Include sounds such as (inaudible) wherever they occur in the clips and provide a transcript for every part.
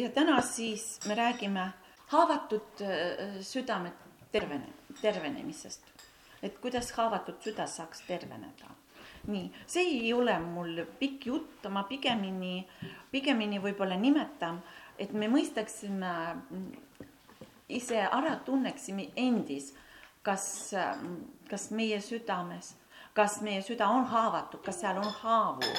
ja täna siis me räägime haavatud äh, südame tervene, tervenemisest. et kuidas haavatud süda saaks terveneda. nii, see ei ole mul pikk jutt, ma pigemini, pigemini võib-olla nimetan, et me mõistaksime ise ära tunneksime endis, kas, kas meie südames, kas meie süda on haavatud, kas seal on haavu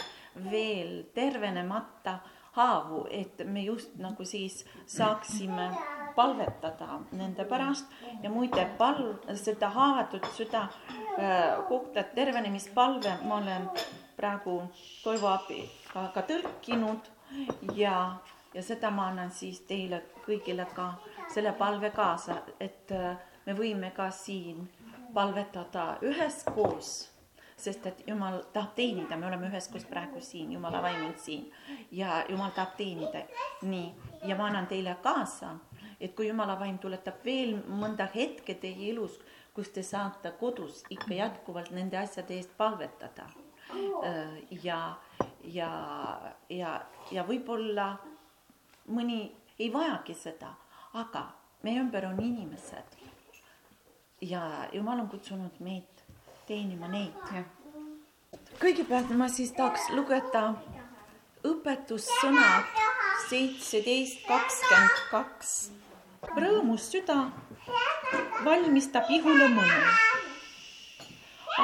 veel tervenemata haavu, et me just nagu siis saaksime palvetada nende pärast ja muide palv, seda haavatud süda äh, kohta tervenemispalve ma olen praegu Toivo abiga ka tõlkinud ja, ja seda ma annan siis teile kõigile ka selle palve kaasa, et äh, me võime ka siin palvetada üheskoos sest et Jumal tahab teenida, me oleme üheskoos praegu siin, Jumala vaim on siin ja Jumal tahab teenida. nii, ja ma annan teile kaasa, et kui Jumala vaim tuletab veel mõnda hetke teie elus, kus te saate kodus ikka jätkuvalt nende asjade eest palvetada. Äh, ja, ja, ja, ja võib-olla mõni ei vajagi seda, aga meie ümber on inimesed. ja Jumal on kutsunud meid teenima neid. Kõigepealt ma siis tahaks lugeda õpetussõnad seitseteist kakskümmend kaks. rõõmus süda valmistab ihule mõnu,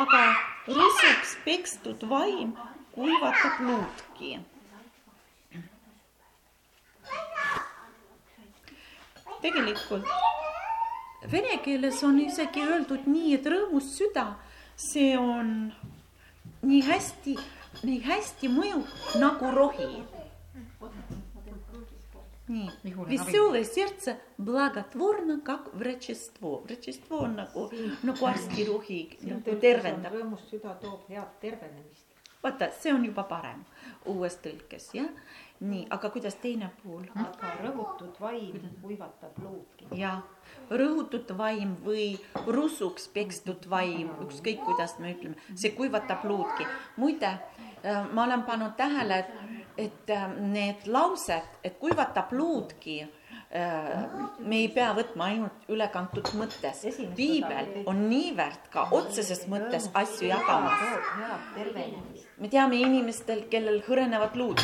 aga rusuks pekstud vaim kuivatab luudki tegelikult vene keeles on isegi öeldud nii, et rõõmus süda see on nii hästi, nii hästi mõjub nagu rohi. nii, веселое сердце благотворно, как врачество. Врачество on nagu, nagu arstirohi nagu tervendab. rõõmus süda toob head tervenemist. vaata, see on juba parem uues tõlkes, jah. nii, aga kuidas teine pool? aga rõhutud vaim kuivatab luudki. jah rõhutud vaim või rusuks pekstud vaim, ükskõik kuidas me ütleme, see kuivatab luudki. muide, äh, ma olen pannud tähele, et, et äh, need laused, et kuivatab luudki äh, me ei pea võtma ainult ülekantud mõttes. piibel on niivõrd ka otseses mõttes asju jagamas. me teame inimestel, kellel hõrenevad luud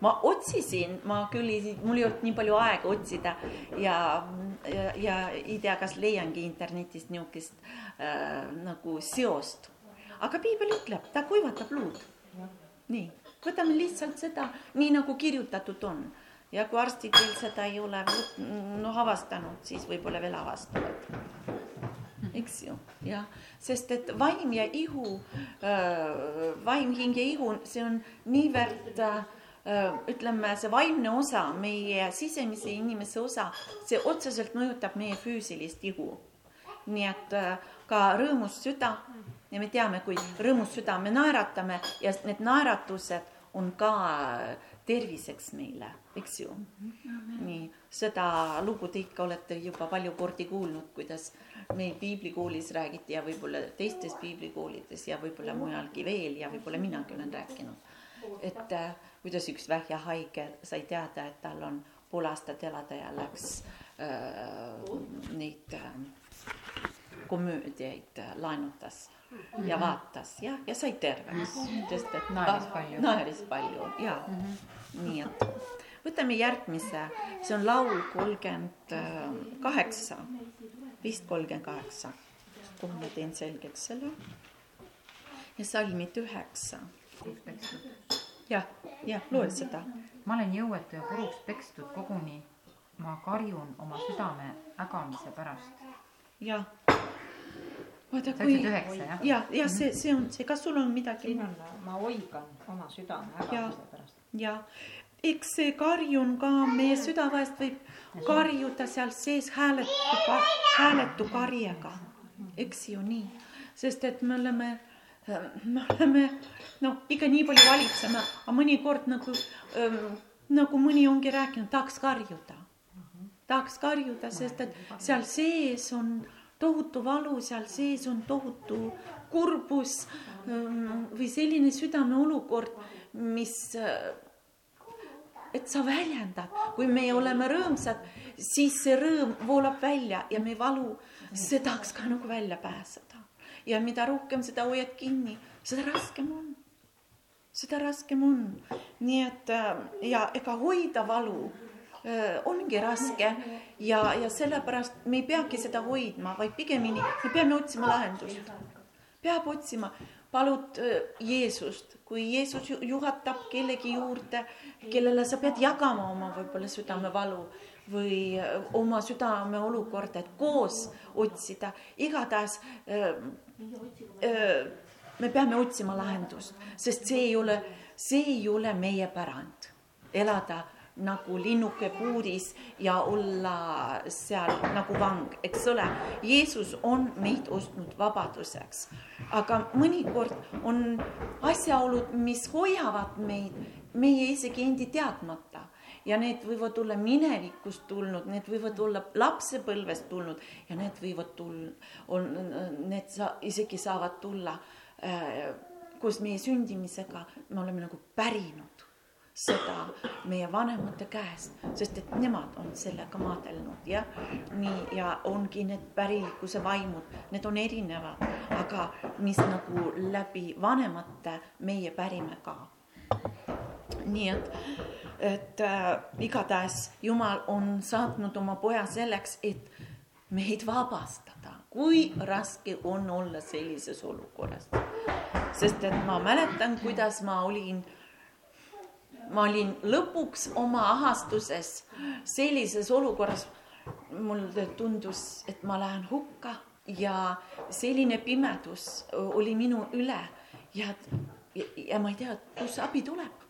ma otsisin, ma küll mul ei olnud nii palju aega otsida ja, ja, ja ei tea, kas leiangi internetist niisugust äh, nagu seost. aga piibel ütleb, ta kuivatab luud. nii, võtame lihtsalt seda, nii nagu kirjutatud on ja kui arstid veel seda ei ole noh avastanud, siis võib-olla veel avastavad eks ju, jah, sest et vaim ja ihu äh,, vaim, hing ja ihu, see on niivõrd äh, ütleme, see vaimne osa, meie sisemise inimese osa, see otseselt mõjutab meie füüsilist ihu. nii et ka rõõmus süda ja me teame, kui rõõmus süda me naeratame ja need naeratused on ka terviseks meile, eks ju. nii, seda lugu te ikka olete juba palju kordi kuulnud, kuidas meil piiblikoolis räägiti ja võib-olla teistes piiblikoolides ja võib-olla mujalgi veel ja võib-olla minagi olen rääkinud. Et äh, kuidas üks vähjahaige sai teada, et tal on aastat elada ja läks äh, neid äh, komöödiaid äh, laenutas ja vaatas jah, ja sai terveks, sest et naeris palju, naeris palju ja mm -hmm. nii et võtame järgmise, see on laul kolmkümmend kaheksa, vist kolmkümmend kaheksa, kohe ma teen selgeks selle. ja salmid üheksa jah, jah, loe seda. ma olen jõuetu ja puruks pekstud koguni. ma karjun oma südame ägamise pärast. jah. vaata kui. sa ütlesid üheksa jah? ja, ja see, see on see, kas sul on midagi? siin on, ma oigan oma südame ägamise pärast. ja, eks see karjun ka, meie süda vahest võib karjuda seal sees hääletu, hääletu karjega, eks ju nii, sest et me oleme me oleme noh, ikka nii palju valitseme, aga mõnikord nagu ähm,, nagu mõni ongi rääkinud, tahaks karjuda. tahaks karjuda, sest et seal sees on tohutu valu, seal sees on tohutu kurbus ähm, või selline südameolukord, mis äh, et sa väljendad, kui me oleme rõõmsad, siis see rõõm voolab välja ja me valu, see tahaks ka nagu välja pääseda. Ja mida rohkem seda hoiad kinni, seda raskem on. seda raskem on. nii et äh, ja ega hoida valu äh, ongi raske ja, ja sellepärast me ei peagi seda hoidma, vaid pigemini me peame otsima lahendust. peab otsima palud äh, Jeesust, kui Jeesus juhatab kellegi juurde, kellele sa pead jagama oma võib-olla südamevalu või oma südame olukorda, et koos otsida, igatahes me peame otsima lahendust, sest see ei ole, see ei ole meie pärand, elada nagu linnuke puuris ja olla seal nagu vang, eks ole. Jeesus on meid ostnud vabaduseks, aga mõnikord on asjaolud, mis hoiavad meid, meie isegi endi teadmata ja need võivad olla minevikust tulnud, need võivad olla lapsepõlvest tulnud ja need võivad tulla, on, need sa isegi saavad tulla äh, koos meie sündimisega, me oleme nagu pärinud seda meie vanemate käest, sest et nemad on sellega maadelnud jah, nii ja ongi need pärilikkuse vaimud, need on erinevad, aga mis nagu läbi vanemate meie pärime ka. Nii et, et äh, igatahes Jumal on saatnud oma poja selleks, et meid vabastada, kui raske on olla sellises olukorras. sest et ma mäletan, kuidas ma olin ma olin lõpuks oma ahastuses sellises olukorras, mulle tundus, et ma lähen hukka ja selline pimedus oli minu üle ja, ja, ja ma ei tea, kust abi tuleb.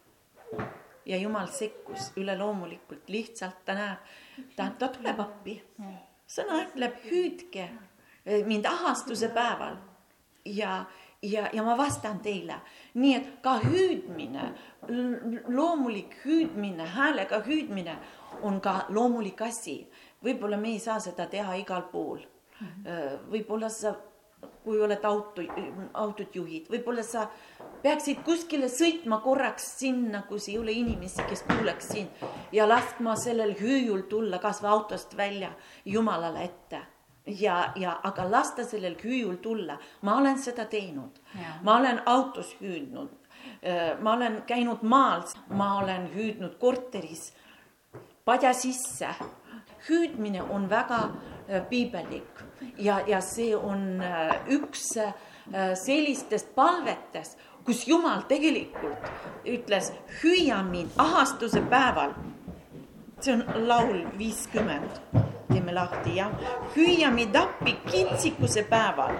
Ja jumal sekkus üleloomulikult, lihtsalt ta näeb, ta, ta tuleb appi. sõna ütleb, hüüdke mind ahastuse päeval ja ja, ja ma vastan teile, nii et ka hüüdmine, loomulik hüüdmine, häälega hüüdmine on ka loomulik asi. võib-olla me ei saa seda teha igal pool. Võib-olla sa, kui oled auto, autot juhid, võib-olla sa peaksid kuskile sõitma korraks sinna, kus ei ole inimesi, kes kuuleks sind ja laskma sellel hüüul tulla kasvõi autost välja Jumalale ette. Ja, ja aga lasta sellel hüüul tulla, ma olen seda teinud, ma olen autos hüüdnud, äh, ma olen käinud maal, ma olen hüüdnud korteris, padja sisse. hüüdmine on väga äh, piibellik ja, ja see on äh, üks sellistest palvetest, kus Jumal tegelikult ütles, hüüa mind ahastuse päeval. see on laul viiskümmend teeme lahti ja hüüa mind appi kitsikuse päeval.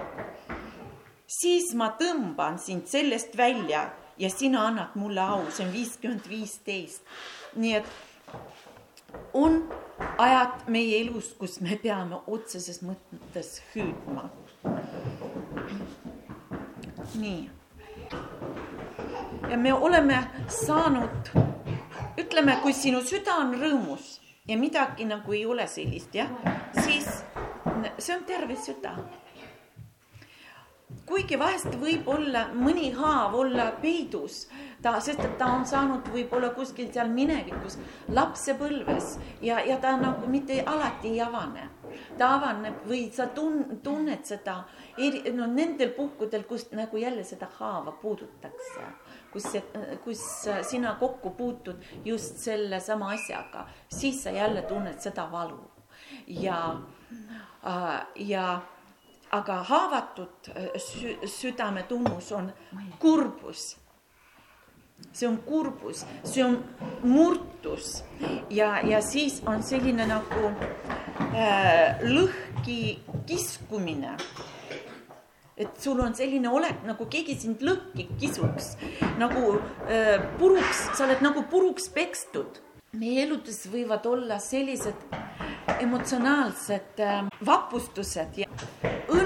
siis ma tõmban sind sellest välja ja sina annad mulle au, see on viiskümmend viisteist. nii et on ajad meie elus, kus me peame otseses mõttes hüüdma. nii. ja me oleme saanud, ütleme, kui sinu süda on rõõmus ja midagi nagu ei ole sellist, jah, siis see on terve süda. Kuigi vahest võib olla mõni haav olla peidus, ta, sest et ta on saanud võib-olla kuskil seal minevikus lapsepõlves ja, ja ta nagu mitte alati ei avane. ta avaneb või sa tun-, tunned seda eri, no nendel puhkudel, kus nagu jälle seda haava puudutakse kus see, kus sina kokku puutud just sellesama asjaga, siis sa jälle tunned seda valu ja, äh, ja aga haavatud äh, sü südame tunnus on kurbus. see on kurbus, see on murtus ja, ja siis on selline nagu äh, lõhki kiskumine et sul on selline olek, nagu keegi sind lõhki kisuks, nagu äh, puruks, sa oled nagu puruks pekstud. meie eludes võivad olla sellised emotsionaalsed äh, vapustused ja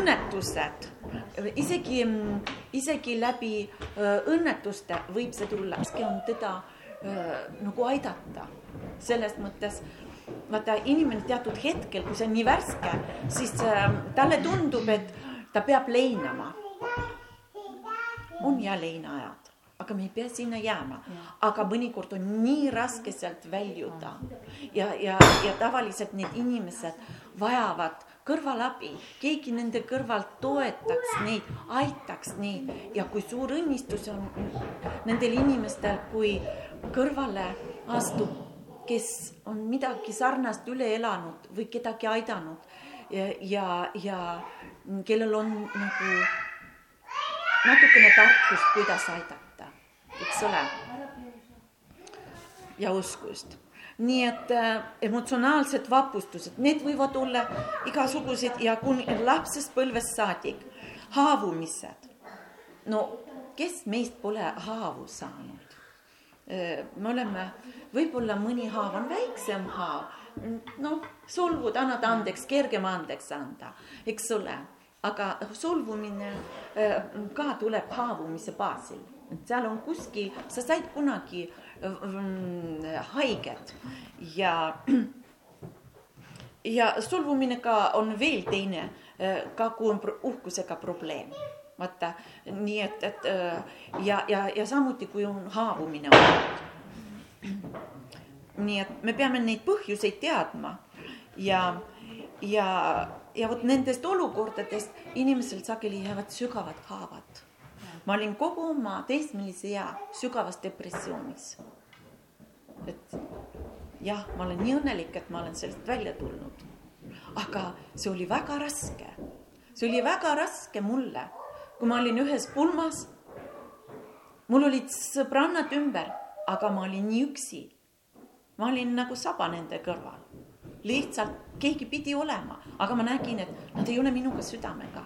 õnnetused, isegi, isegi läbi õnnetuste võib see tulla, raske on teda nagu aidata selles mõttes vaata, inimene teatud hetkel, kui see on nii värske, siis talle tundub, et ta peab leinama. on ja leinaajad, aga me ei pea sinna jääma. aga mõnikord on nii raske sealt väljuda ja, ja, ja tavaliselt need inimesed vajavad kõrvalabi, keegi nende kõrvalt toetaks neid, aitaks neid. Ja kui suur õnnistus on nendel inimestel, kui kõrvale astub, kes on midagi sarnast üle elanud või kedagi aidanud. Ja, ja, ja kellel on nagu natukene tarkust, kuidas aidata, eks ole. ja uskust nii et äh, emotsionaalsed vapustused, need võivad olla igasugused ja kuni lapsest põlvest saadik, haavumised. no kes meist pole haavu saanud? Äh, me oleme, võib-olla mõni haav on väiksem haav, noh, solvud, annad andeks, kergem andeks anda, eks ole, aga solvumine äh, ka tuleb haavumise baasil, et seal on kuskil, sa said kunagi haiget ja, ja solvumine ka on veel teine, ka kui on uhkusega probleem. Vaata nii et, et ja, ja, ja samuti, kui on haavumine. Olnud. nii et me peame neid põhjuseid teadma. Ja, ja, ja vot nendest olukordadest inimesel sageli jäävad sügavad haavad ma olin kogu oma teismelise ea sügavas depressioonis. et jah, ma olen nii õnnelik, et ma olen sellest välja tulnud. aga see oli väga raske. see oli väga raske mulle, kui ma olin ühes pulmas. mul olid sõbrannad ümber, aga ma olin nii üksi. ma olin nagu saba nende kõrval. lihtsalt keegi pidi olema, aga ma nägin, et nad ei ole minuga südamega.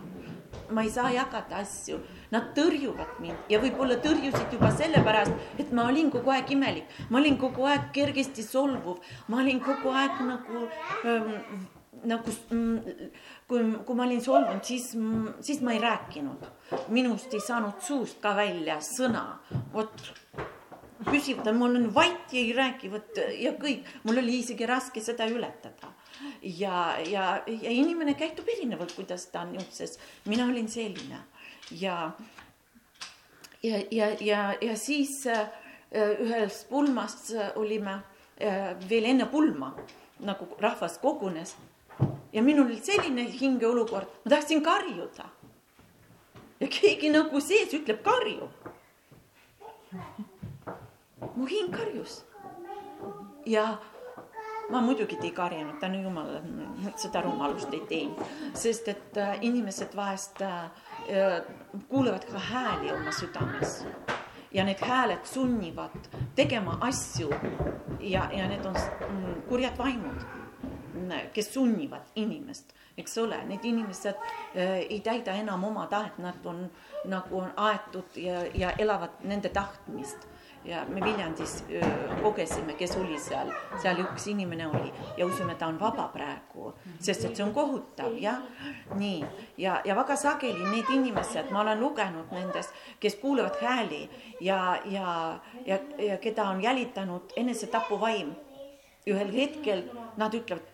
ma ei saa jagada asju Nad tõrjuvad mind. Ja võib-olla tõrjusid juba sellepärast, et ma olin kogu aeg imelik, ma olin kogu aeg kergesti solvuv, ma olin kogu aeg nagu ähm, nagu kui, kui ma olin solvunud, siis, siis ma ei rääkinud. minust ei saanud suust ka välja sõna, vot püsivalt, ma olen vait ja ei räägi, vot ja kõik, mul oli isegi raske seda ületada. ja, ja, ja inimene käitub erinevalt, kuidas ta on niisuguses, mina olin selline ja, ja, ja, ja, ja siis äh, ühes pulmas olime äh, veel enne pulma, nagu rahvas kogunes. ja minul oli selline hingeolukord, ma tahtsin karjuda. ja keegi nagu sees ütleb karju. mu hing karjus ja ma muidugi ei karjunud, tänu jumalale, seda rumalust ei teinud, sest et äh, inimesed vahest äh, kuulevad ka hääli oma südames. Ja need hääled sunnivad tegema asju ja, ja need on mm, kurjad vaimud, kes sunnivad inimest, eks ole, need inimesed äh, ei täida enam oma tahet, nad on nagu on aetud ja, ja elavad nende tahtmist ja me Viljandis kogesime, kes oli seal, seal üks inimene oli ja usume, ta on vaba praegu, sest et see on kohutav, jah. nii, ja, ja väga sageli need inimesed, ma olen lugenud nendest, kes kuulevad hääli ja, ja, ja, ja keda on jälitanud enesetapuvaim. ühel hetkel nad ütlevad,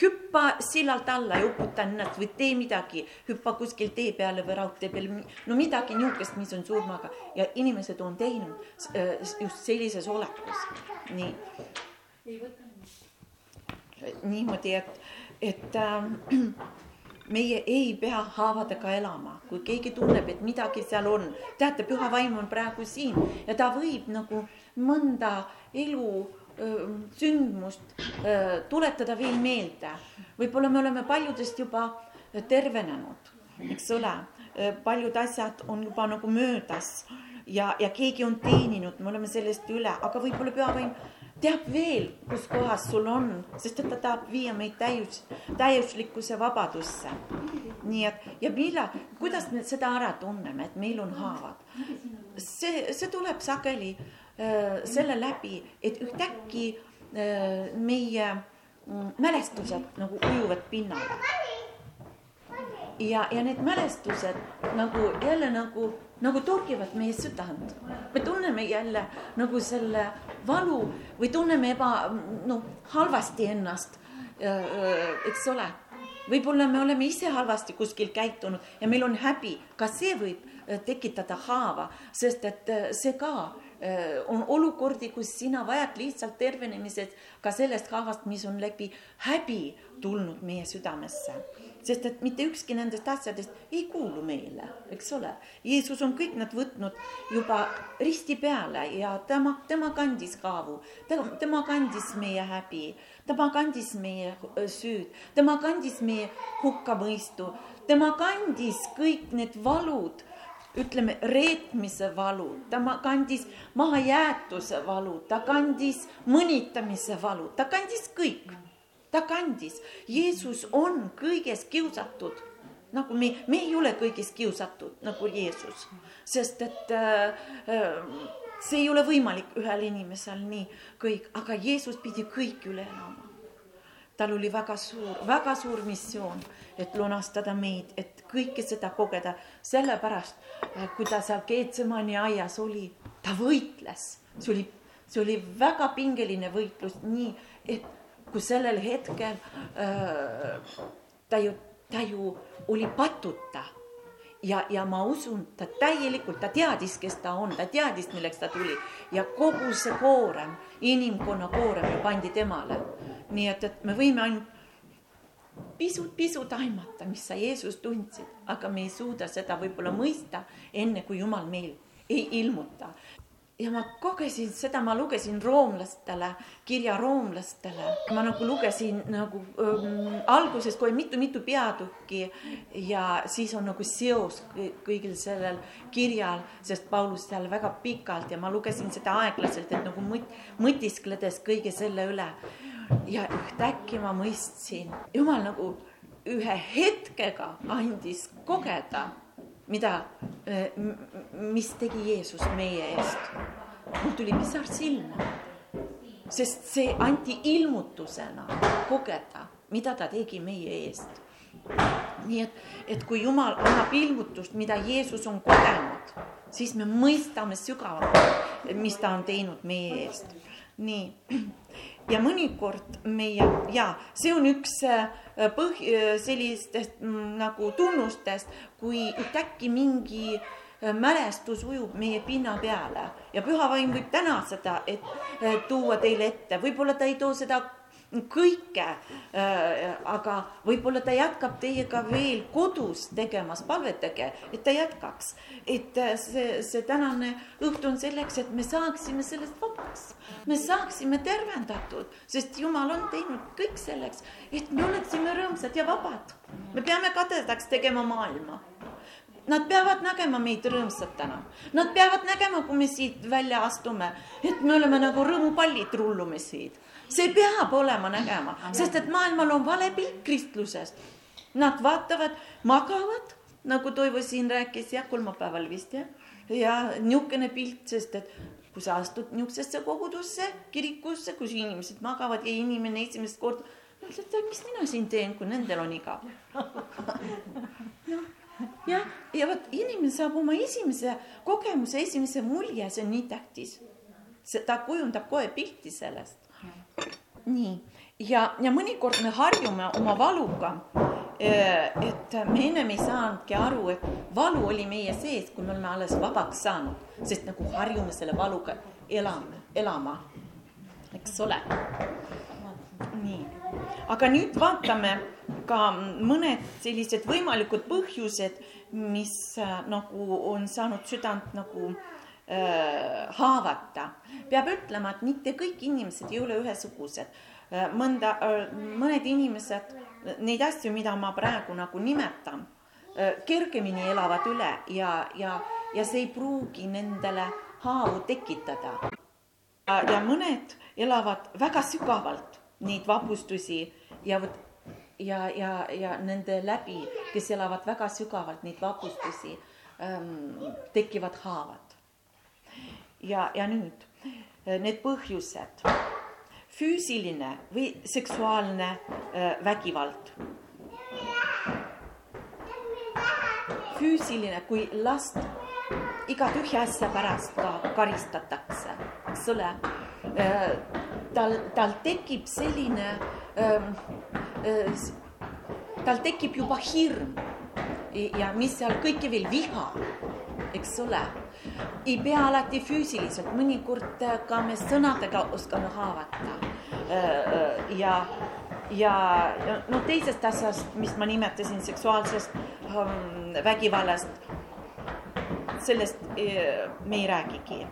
hüppa sillalt alla ja uputa ennast või tee midagi, hüppa kuskil tee peale või raudtee peal, no midagi niisugust, mis on surmaga. Ja inimesed on teinud äh, just sellises olekus, nii. niimoodi, et, et äh, (clears throat) meie ei pea haavadega elama, kui keegi tunneb, et midagi seal on, teate, püha vaim on praegu siin ja ta võib nagu mõnda elu sündmust tuletada veel meelde. võib-olla me oleme paljudest juba tervenenud, eks ole, paljud asjad on juba nagu möödas ja, ja keegi on teeninud, me oleme sellest üle, aga võib-olla pühavaim teab veel, kus kohas sul on, sest et ta tahab viia meid täius, täiuslikkuse vabadusse. nii et ja millal, kuidas me seda ära tunneme, et meil on haavad? see, see tuleb sageli Äh, selle läbi, et ühtäkki äh, meie mm, mälestused nagu ujuvad pinnale. ja, ja need mälestused nagu jälle nagu, nagu torgivad meie südant. me tunneme jälle nagu selle valu või tunneme eba, noh, halvasti ennast, äh, eks ole võib-olla me oleme ise halvasti kuskil käitunud ja meil on häbi, ka see võib äh, tekitada haava, sest et äh, see ka on olukordi, kus sina vajad lihtsalt tervenemiseks ka sellest haavast, mis on läbi häbi tulnud meie südamesse. Sest et mitte ükski nendest asjadest ei kuulu meile, eks ole. Jeesus on kõik nad võtnud juba risti peale ja tema, tema kandis kaavu, tema kandis meie häbi, tema kandis meie süüd, tema kandis meie hukkamõistu, tema kandis kõik need valud ütleme, reetmise valu, ta kandis mahajäetuse valu, ta kandis mõnitamise valu, ta kandis kõik. Ta kandis, Jeesus on kõiges kiusatud. Nagu me, me ei ole kõigis kiusatud nagu Jeesus, sest et äh, äh, see ei ole võimalik ühel inimesel nii kõik, aga Jeesus pidi kõik üle elama. Tal oli väga suur, väga suur missioon, et lunastada meid, et kõike seda kogeda, sellepärast äh, kui ta seal Keetsemani aias oli, ta võitles, see oli, see oli väga pingeline võitlus, nii et kui sellel hetkel äh, ta ju, ta ju oli patuta. Ja, ja ma usun, ta täielikult, ta teadis, kes ta on, ta teadis, milleks ta tuli. Ja kogu see koorem, inimkonna koorem pandi temale. Nii et, et me võime ainult pisut-pisut aimata, mis sa Jeesust tundsid, aga me ei suuda seda võib-olla mõista, enne kui Jumal meil ei ilmuta ja ma kogesin seda, ma lugesin roomlastele, kirja roomlastele, ma nagu lugesin nagu ähm, alguses kohe mitu-mitu peatükki ja siis on nagu seos kõigil sellel kirjal, sest Paulus seal väga pikalt ja ma lugesin seda aeglaselt, et nagu mõt-, mõtiskledes kõige selle üle. Ja ühtäkki ma mõistsin, jumal nagu ühe hetkega andis kogeda mida, eh, mis tegi Jeesus meie eest. mul tuli pisar silma, sest see anti ilmutusena kogeda, mida ta tegi meie eest. nii et, et kui Jumal annab ilmutust, mida Jeesus on kogenud, siis me mõistame sügavamalt, mis ta on teinud meie eest. nii ja mõnikord meie ja see on üks äh, põh-, äh, sellistest mm, nagu tunnustest, kui ühtäkki mingi äh, mälestus ujub meie pinna peale. Ja püha vaim võib täna seda, et tuua teile ette, võib-olla ta ei too seda kõike. Äh, aga võib-olla ta jätkab teiega veel kodus tegemas, palvetage, et ta jätkaks. et äh, see, see tänane õhtu on selleks, et me saaksime sellest vabaks, me saaksime tervendatud, sest Jumal on teinud kõik selleks, et me oleksime rõõmsad ja vabad. me peame kadedaks tegema maailma Nad peavad nägema meid rõõmsatena, nad peavad nägema, kui me siit välja astume, et me oleme nagu rõõmupallid, rullume siit see peab olema nägema, sest et maailmal on vale pilt kristlusest. Nad vaatavad, magavad, nagu Toivo siin rääkis jah, kolmapäeval vist jah, ja niisugune pilt, sest et kui sa astud niisugusesse kogudusse, kirikusse, kus inimesed magavad ja inimene esimest korda, ütled, et mis mina siin teen, kui nendel on igav (laughs) noh, jah, ja vot inimene saab oma esimese kogemuse, esimese mulje, see on nii tähtis. see, ta kujundab kohe pilti sellest nii, ja, ja mõnikord me harjume oma valuga. Eh, et me ennem ei saanudki aru, et valu oli meie sees, kui me oleme alles vabaks saanud, sest nagu harjume selle valuga elame, elama, eks ole. nii, aga nüüd vaatame ka mõned sellised võimalikud põhjused, mis äh, nagu on saanud südant nagu äh, haavata peab ütlema, et mitte kõik inimesed ei ole ühesugused. Äh, mõnda, äh, mõned inimesed, neid asju, mida ma praegu nagu nimetan, äh, kergemini elavad üle ja, ja, ja see ei pruugi nendele haavu tekitada. ja mõned elavad väga sügavalt neid vapustusi ja vot ja, ja, ja nende läbi, kes elavad väga sügavalt neid vapustusi ähm,, tekivad haavad. Ja, ja nüüd Äh, need põhjused. füüsiline või seksuaalne äh, vägivald. füüsiline, kui last iga tühja asja pärast ka karistatakse, eks ole. Äh, tal, tal tekib selline, ähm, tal tekib juba hirm ja mis seal kõike veel, viha eks ole. Ei pea alati füüsiliselt, mõnikord ka me sõnadega oskame haavata. ja, ja, ja no teisest asjast, mis ma nimetasin, seksuaalsest ähm, vägivallast, sellest me ei räägigi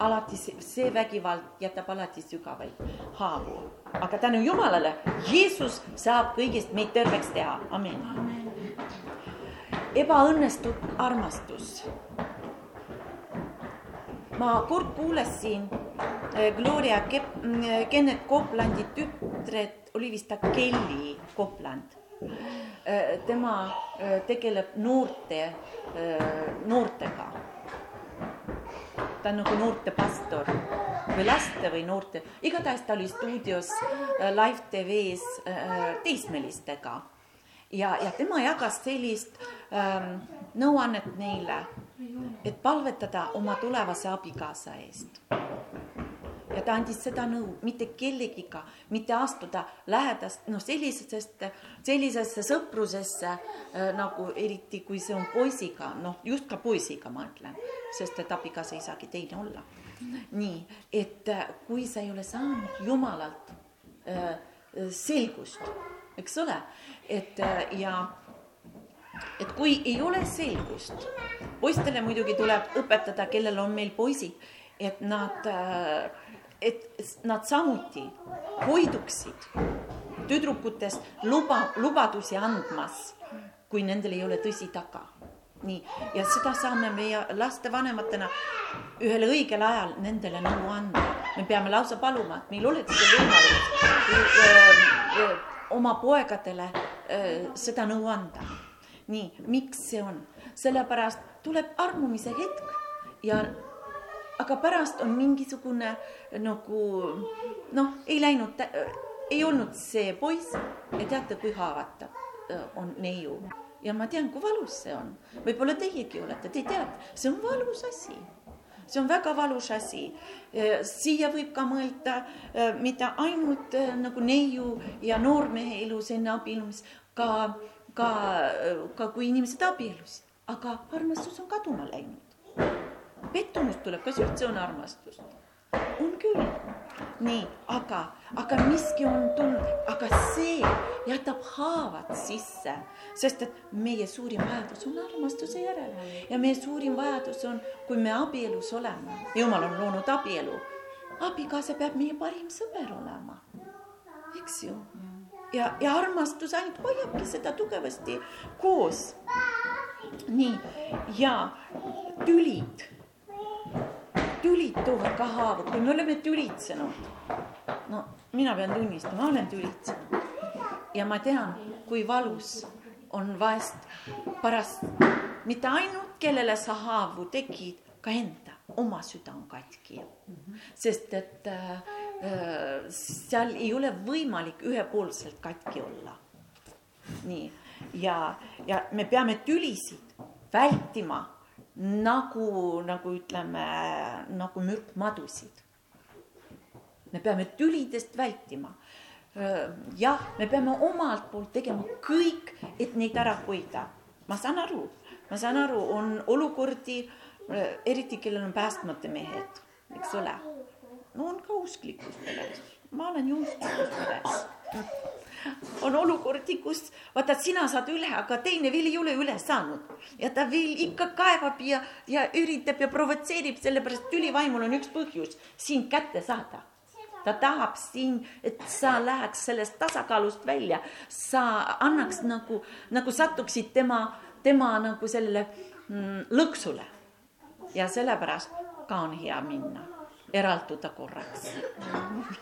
alati see, see vägivald jätab alati sügavaid haavu. aga tänu Jumalale, Jeesus saab kõigist meid terveks teha, amin, amin ebaõnnestunud armastus. Ma kord kuulasin eh, Gloria Kep-, mm, Kennet Coplandi tütred, oli vist ta Kelly Copland. Eh, tema eh, tegeleb noorte, noortega. ta on nagu noortepastor või laste või noorte, igatahes ta oli stuudios Live TV-s teismelistega ja, ja tema jagas sellist ähm, nõuannet neile, et palvetada oma tulevase abikaasa eest. ja ta andis seda nõu, mitte kellegiga, mitte astuda lähedast, noh, sellisest, sellisesse sõprusesse äh, nagu eriti, kui see on poisiga, noh, just ka poisiga ma ütlen, sest et abikaasa ei saagi teine olla. nii, et äh, kui sa ei ole saanud Jumalalt äh, selgust eks ole, et ja et kui ei ole selgust, poistele muidugi tuleb õpetada, kellel on meil poisid, et nad, äh, et nad samuti hoiduksid tüdrukutest luba, lubadusi andmas, kui nendel ei ole tõsi taga nii, ja seda saame meie lastevanematena ühel õigel ajal nendele nõu anda. me peame lausa paluma, et meil oleks võimalus oma poegadele äh, seda nõu anda. Nii, miks see on? sellepärast tuleb armumise hetk ja aga pärast on mingisugune nagu noh, ei läinud, ei olnud see poiss ja teate, kui haavatav äh, on neiu ja ma tean, kui valus see on. võib-olla teiegi olete, te teate, see on valus asi see on väga valus asi. siia võib ka mõelda äh, mitte ainult äh, nagu neiu ja noormehe elus enne abiellumist, ka, ka, ka kui inimesed abiellusid, aga armastus on kaduma läinud. pettumus tuleb, kas üldse on armastust? on küll. Nii, aga, aga miski on tulnud, aga see jätab haavad sisse, sest et meie suurim vajadus on armastuse järele. Ja meie suurim vajadus on, kui me abielus oleme, jumal on loonud abielu, abikaasa peab meie parim sõber olema, eks ju. Ja, ja armastus ainult hoiabki seda tugevasti koos. nii, ja tülid tülid toovad ka haavu, kui me oleme tülitsenud. no mina pean tunnistama, ma olen tülitsenud. ja ma tean, kui valus on vahest pärast mitte ainult, kellele sa haavu tegid, ka enda, oma süda on katki. sest et äh, seal ei ole võimalik ühepoolselt katki olla. nii, ja, ja me peame tülisid vältima nagu, nagu ütleme, nagu mürkmadusid. me peame tülidest vältima. jah, me peame omalt poolt tegema kõik, et neid ära hoida. ma saan aru, ma saan aru, on olukordi, eriti kellel on päästmata mehed, eks ole. No on ka usklikus peres, ma olen ju usklikus peres. On olukordi, kus vaata, sina saad üle, aga teine veel ei ole üle saanud. Ja ta veel ikka kaevab ja, ja üritab ja provotseerib, sellepärast tülivaimul on üks põhjus sind kätte saada. ta tahab siin, et sa läheks sellest tasakaalust välja, sa annaks nagu, nagu satuksid tema, tema nagu sellele mm, lõksule. ja sellepärast ka on hea minna eralduda korraks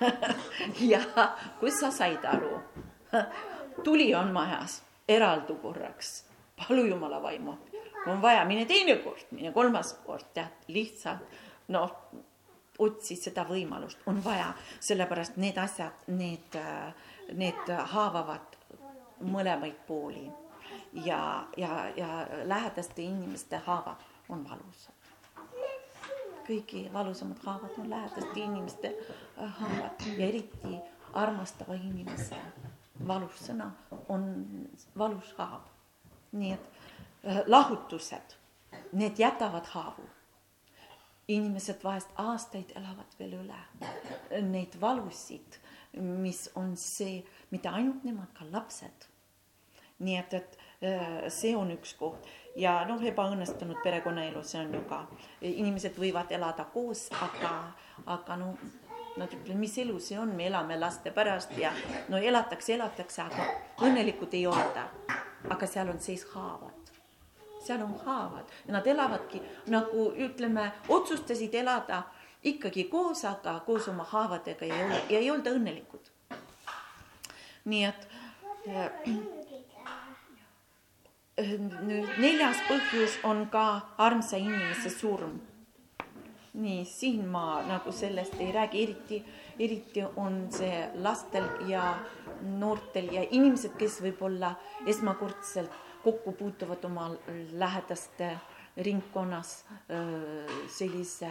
(laughs) ja kus sa said aru tuli on majas, eraldu korraks, palu jumala vaimu. kui on vaja, mine teine kord, mine kolmas kord, tead, lihtsalt noh, otsi seda võimalust, on vaja, sellepärast need asjad, need, need haavavad mõlemaid pooli. ja, ja, ja lähedaste inimeste haavad on valusad. Kõige valusamad haavad on lähedaste inimeste haavad ja eriti armastava inimese valus sõna on valus haav. nii et äh, lahutused, need jätavad haavu. inimesed vahest aastaid elavad veel üle neid valusid, mis on see, mitte ainult nemad, ka lapsed. nii et, et äh, see on üks koht ja noh, ebaõnnestunud perekonnaelu, see on ju ka, inimesed võivad elada koos, aga, aga no nad ütlevad, mis elu see on, me elame laste pärast ja no elatakse, elatakse, aga õnnelikud ei olda. aga seal on sees haavad seal on haavad ja nad elavadki nagu ütleme, otsustasid elada ikkagi koos, aga koos oma haavadega ei ole, ja ei olda õnnelikud. nii et neljas põhjus on ka armsa inimese surm. nii, siin ma nagu sellest ei räägi, eriti, eriti on see lastel ja noortel ja inimesed, kes võib-olla esmakordselt kokku puutuvad oma lähedaste ringkonnas sellise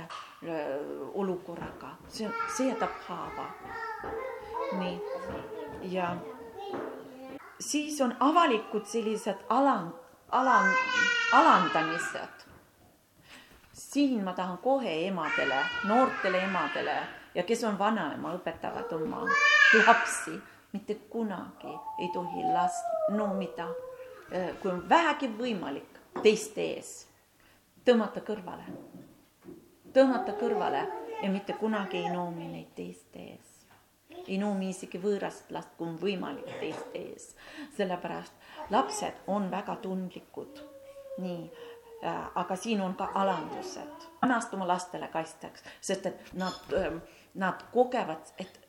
olukorraga, see, see jätab haava. nii, ja siis on avalikud sellised alan, alan, alandamised. siin ma tahan kohe emadele, noortele emadele ja kes on vanaema, õpetavad oma lapsi, mitte kunagi ei tohi last noomida Äh, kui on vähegi võimalik teiste ees, tõmmata kõrvale, tõmmata kõrvale ja mitte kunagi ei noomi neid teiste ees. Ei noomi isegi võõrast last, kui on võimalik teiste ees, sellepärast lapsed on väga tundlikud, nii äh, aga siin on ka alandused, ennast oma lastele kaitstakse, sest et nad, ähm, nad kogevad, et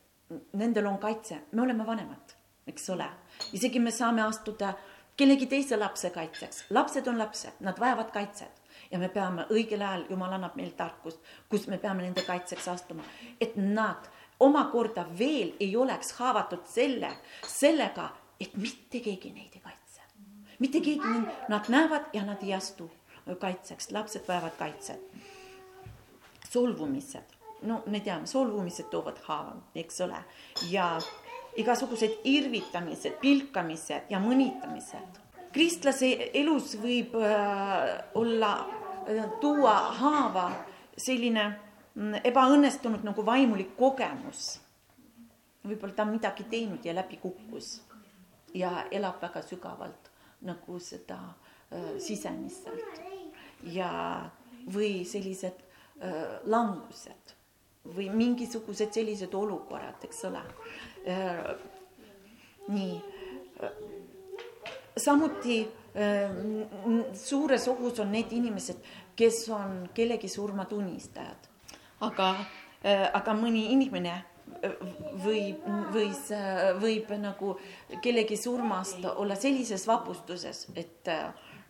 nendel on kaitse, me oleme vanemad, eks ole, isegi me saame astuda kellegi teise lapse kaitseks. lapsed on lapsed, nad vajavad kaitset. Ja me peame õigel ajal, jumal annab meile tarkust, kus me peame nende kaitseks astuma, et nad omakorda veel ei oleks haavatud selle, sellega, et mitte keegi neid ei kaitse. mitte keegi, nad näevad ja nad ei astu kaitseks, lapsed vajavad kaitset. solvumised, no me teame, solvumised toovad haava, eks ole, ja igasugused irvitamised, pilkamised ja mõnitamised. kristlase elus võib äh, olla, äh, tuua haava selline ebaõnnestunud nagu vaimulik kogemus. võib-olla ta on midagi teinud ja läbi kukkus ja elab väga sügavalt nagu seda äh, sisemiselt ja, või sellised äh, langused või mingisugused sellised olukorrad, eks ole Äh, nii, samuti suures ohus on need inimesed, kes on kellegi surma tunnistajad. Aga, äh, aga mõni inimene võib, võis, võib nagu kellegi surmast olla sellises vapustuses, et,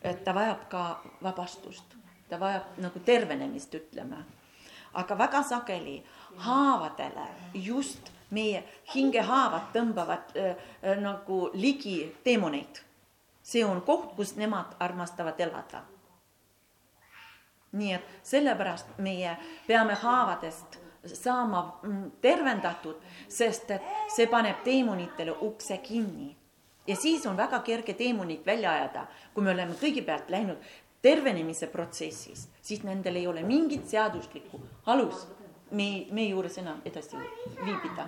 et ta vajab ka vabastust, ta vajab nagu tervenemist, ütleme. aga väga sageli haavadele just meie hingehaavad tõmbavad äh, äh, nagu ligi teemoneid. see on koht, kus nemad armastavad elada. Nii et sellepärast meie peame haavadest saama mm, tervendatud, sest et see paneb teemonitele ukse kinni. ja siis on väga kerge teemonit välja ajada, kui me oleme kõigepealt läinud tervenemise protsessis, siis nendel ei ole mingit seaduslikku alust me, meie juures enam edasi viibida.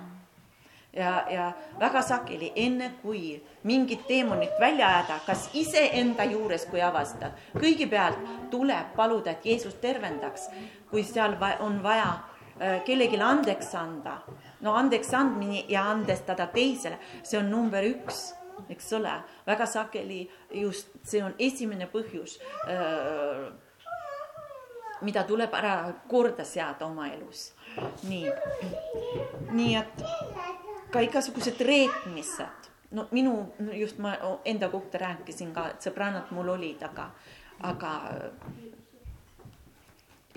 Ja, ja väga sageli, enne kui mingit teemonit välja ajada, kas iseenda juures, kui avastad, kõigepealt tuleb paluda, et Jeesus tervendaks, kui seal on vaja äh, kellelegi andeks anda, no andeks andmine ja andestada teisele, see on number üks eks ole, väga sageli just see on esimene põhjus äh, mida tuleb ära korda seada oma elus. nii, nii et ka igasugused reetmised, no minu, just ma enda kohta rääkisin ka, et sõbrannad mul olid, aga, aga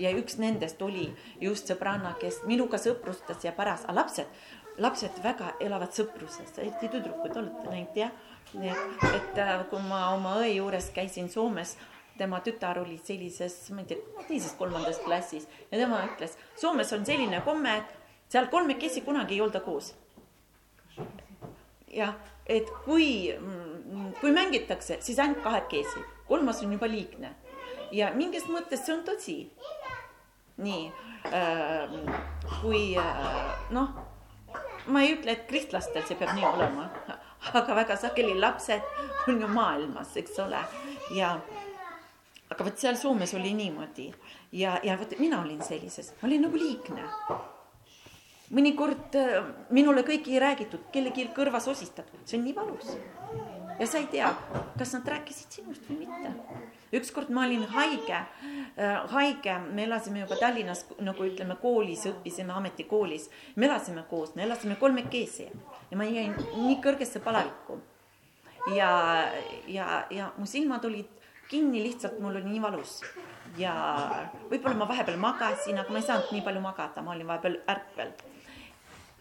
ja üks nendest oli just sõbranna, kes minuga sõprustas ja pärast, aga lapsed, lapsed väga elavad sõpruses, eriti tüdrukud, olete näinud jah? nii et, et äh, kui ma oma õe juures käisin Soomes tema tütar oli sellises, ma ei tea, teises-kolmandas klassis ja tema ütles, Soomes on selline komme, et seal kolmekesi kunagi ei olda koos. Jah, et kui, kui mängitakse, siis ainult kahekesi, kolmas on juba liigne. Ja mingis mõttes see on tõsi. nii äh,, kui äh, noh, ma ei ütle, et kristlastel see peab nii olema, aga väga sageli lapsed on ju maailmas, eks ole, ja aga vot seal Soomes oli niimoodi. Ja, ja vot mina olin sellises, ma olin nagu liigne. Mõnikord äh, minule kõiki ei räägitud, kellelgi kõrvas osistatud, see on nii valus. ja sa ei tea, kas nad rääkisid sinust või mitte. ükskord ma olin haige äh,, haige, me elasime juba Tallinnas nagu ütleme koolis, õppisime ametikoolis, me elasime koos, me elasime kolmekesi ja ma jäin nii kõrgesse palavikku. ja, ja, ja mu silmad olid kinni, lihtsalt mul oli nii valus ja võib-olla ma vahepeal magasin, aga ma ei saanud nii palju magada, ma olin vahepeal ärkvel.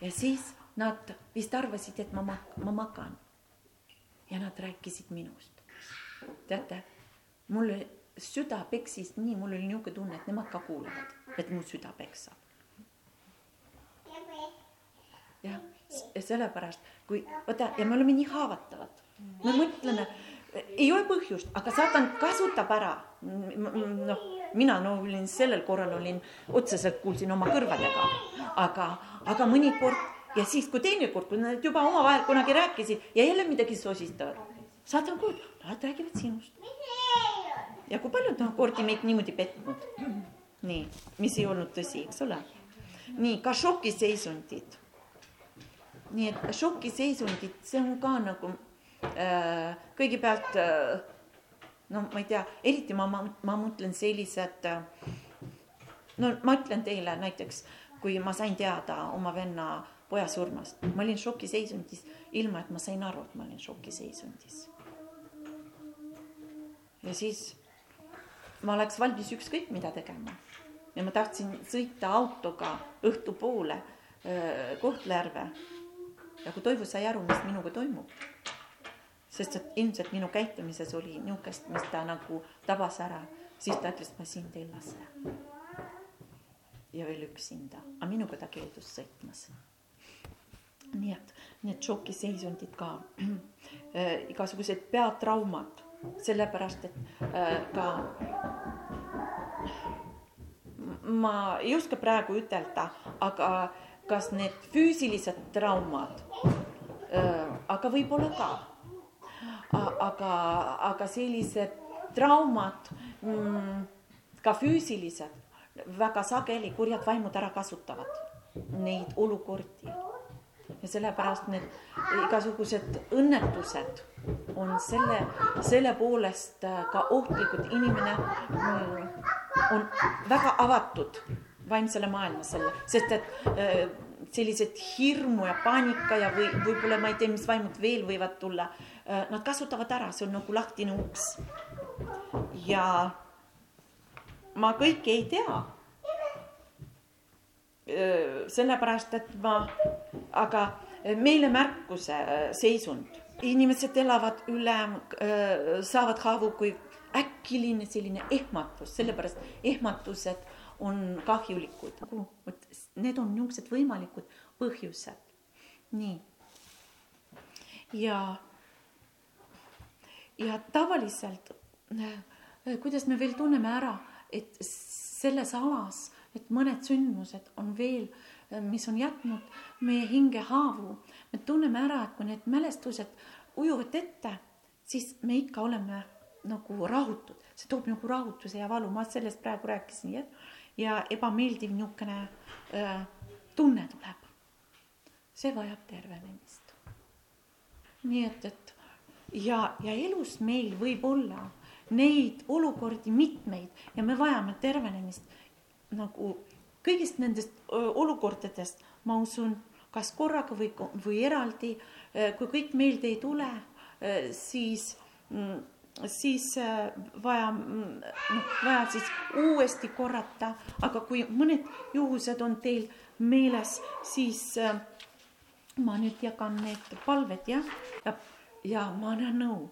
Ja siis nad vist arvasid, et ma mak-, ma magan. ja nad rääkisid minust. teate, mul süda peksis nii, mul oli niisugune tunne, et nemad ka kuulevad, et mu süda peksab. jah, sellepärast, kui vaata ja me oleme nii haavatavad, me mõtleme ei ole põhjust, aga saatan kasutab ära. noh, mina no olin sellel korral olin otseselt kuulsin oma kõrvadega, aga, aga mõnikord ja siis, kui teinekord, kui nad juba omavahel kunagi rääkisid ja jälle midagi sosistavad, saatan kuulab, nad räägivad sinust. ja kui paljud noh kordi meid niimoodi petnud, nii, mis ei olnud tõsi, eks ole. nii ka šokiseisundid. nii et šokiseisundid, see on ka nagu Äh, kõigepealt äh, no ma ei tea, eriti ma, ma, ma mõtlen sellised, äh, no ma ütlen teile näiteks, kui ma sain teada oma venna poja surmast, ma olin šokiseisundis, ilma et ma sain aru, et ma olin šokiseisundis. ja siis ma oleks valmis ükskõik mida tegema ja ma tahtsin sõita autoga õhtupoole Kohtla-Järve. ja kui Toivo sai aru, mis minuga toimub sest et ilmselt minu käitumises oli niisugust, mis ta nagu tabas ära, siis ta ütles, ma sind ei lase. Ja veel üksinda, aga minuga ta keeldus sõitmas. nii et need šokiseisundid ka (clears throat) äh,, igasugused peatraumad, sellepärast et äh, ka ma ei oska praegu ütelda, aga kas need füüsilised traumad äh,, aga võib-olla ka. Aga, aga sellised traumad mm,, ka füüsilised, väga sageli kurjad vaimud ära kasutavad neid olukordi. ja sellepärast need igasugused õnnetused on selle, selle poolest äh, ka ohtlikud, inimene mm, on väga avatud vaimsele maailmasele, sest et äh, sellised hirmu ja paanika ja või võib-olla ma ei tea, mis vaimud veel võivad tulla Äh, nad kasutavad ära, see on nagu lahtine uks. ja ma kõike ei tea. Sellepärast, et ma, aga meile märkuse seisund, inimesed elavad üle, saavad haavu, kui äkiline selline ehmatus, sellepärast ehmatused on kahjulikud, vot need on niisugused võimalikud põhjused. nii. ja ja tavaliselt, kuidas me veel tunneme ära, et selles alas, et mõned sündmused on veel, äh, mis on jätnud meie hinge haavu, me tunneme ära, et kui need mälestused ujuvad ette, siis me ikka oleme nagu rahutud, see toob nagu rahutuse ja valu, ma sellest praegu rääkisin, jah. ja ebameeldiv niisugune äh, tunne tuleb. see vajab tervenemist. nii et, et ja, ja elus meil võib olla neid olukordi mitmeid ja me vajame tervenemist. Nagu kõigist nendest olukordadest, ma usun, kas korraga või, või eraldi, kui kõik meelde ei tule, siis, mm, siis vaja, mm, noh, vaja siis uuesti korrata, aga kui mõned juhused on teil meeles, siis ma nüüd jagan need palved jah, ja ja ma annan nõu.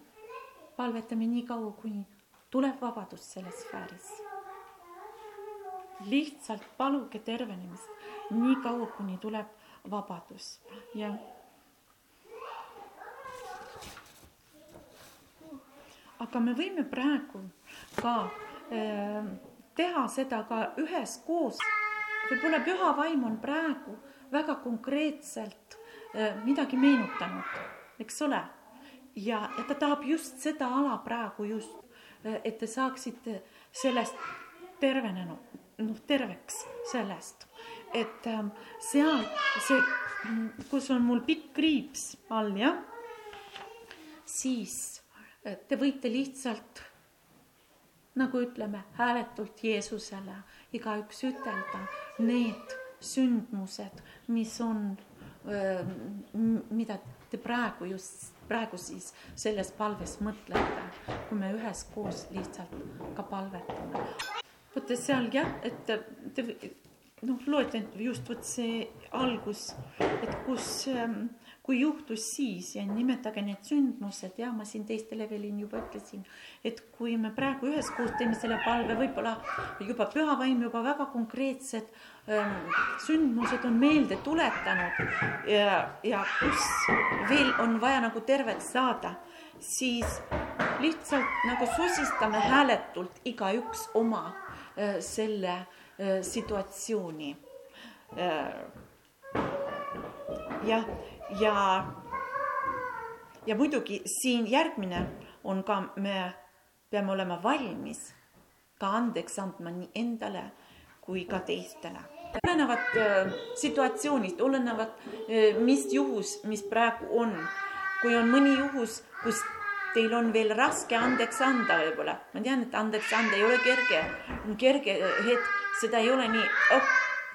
Palvetame nii kaua, kuni tuleb vabadus selles sfääris. lihtsalt paluge tervenemist nii kaua, kuni tuleb vabadus ja. aga me võime praegu ka äh, teha seda ka üheskoos. võib-olla püha vaim on praegu väga konkreetselt äh, midagi meenutanud, eks ole. Ja, ta tahab just seda ala praegu just, et te saaksite sellest tervenenud, noh, terveks sellest, et ähm, seal see, kus on mul pikk kriips all, jah, siis äh, te võite lihtsalt nagu ütleme, hääletult Jeesusele igaüks ütelda need sündmused, mis on, mida te praegu just, praegu siis selles palves mõtlete, kui me üheskoos lihtsalt ka palvetame. vaata seal jah, et te noh, loete just vot see algus, et kus ähm, kui juhtus siis ja nimetage need sündmused ja ma siin teistele veel juba ütlesin, et kui me praegu üheskoos teeme selle palve, võib-olla juba püha vaim juba väga konkreetsed ähm, sündmused on meelde tuletanud ja, ja kus veel on vaja nagu terveks saada, siis lihtsalt nagu sosistame hääletult igaüks oma äh, selle äh, situatsiooni. Äh, jah ja, ja muidugi siin järgmine on ka, me peame olema valmis ka andeks andma nii endale kui ka teistele. olenevad äh, situatsioonist, olenevad äh,, mis juhus, mis praegu on. kui on mõni juhus, kus teil on veel raske andeks anda võib-olla, ma tean, et andeks anda ei ole kerge, kerge hetk, seda ei ole nii oh,,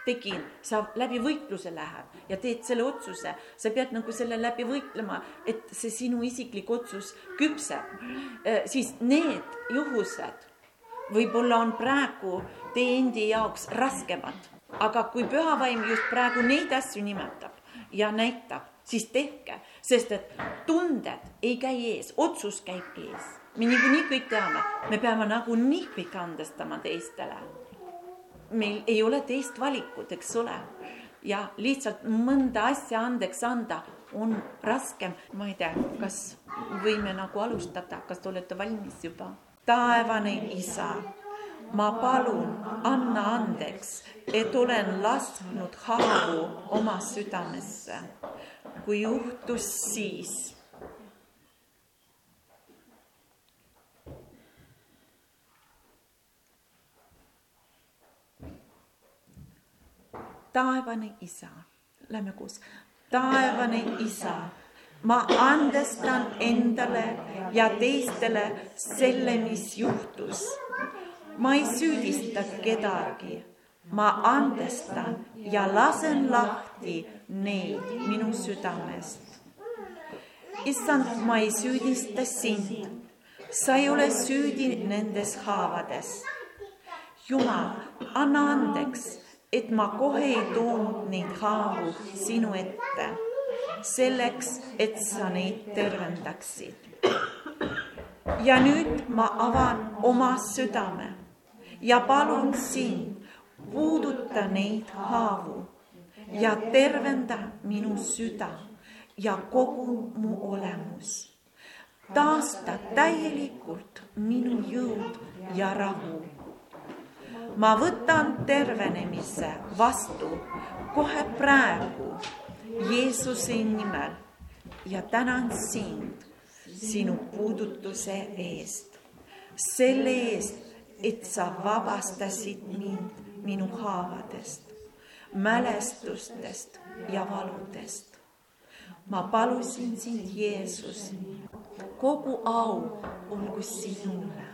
tegin, sa läbi võitluse läheb ja teed selle otsuse, sa pead nagu selle läbi võitlema, et see sinu isiklik otsus küpseb, äh, siis need juhused võib-olla on praegu teie endi jaoks raskemad, aga kui pühavaim just praegu neid asju nimetab ja näitab, siis tehke, sest et tunded ei käi ees, otsus käib ees. me niikuinii kõik teame, me peame nagunii kõik andestama teistele meil ei ole teist valikut, eks ole. ja lihtsalt mõnda asja andeks anda on raskem, ma ei tea, kas võime nagu alustada, kas te olete valmis juba? taevane isa, ma palun, anna andeks, et olen lasknud haavu oma südamesse. kui juhtus siis taevane isa, lähme koos, taevane isa, ma andestan endale ja teistele selle, mis juhtus. ma ei süüdista kedagi, ma andestan ja lasen lahti neid minu südamest. issand, ma ei süüdista sind, sa ei ole süüdi nendes haavades. Jumal, anna andeks et ma kohe ei toonud neid haavu sinu ette, selleks, et sa neid tervendaksid. ja nüüd ma avan oma südame ja palun sind, puuduta neid haavu ja tervenda minu süda ja kogu mu olemus. taasta täielikult minu jõud ja rahu ma võtan tervenemise vastu kohe praegu Jeesuse nimel ja tänan sind sinu puudutuse eest, selle eest, et sa vabastasid mind minu haavadest, mälestustest ja valudest. ma palusin sind, Jeesus, kogu au olgu sinule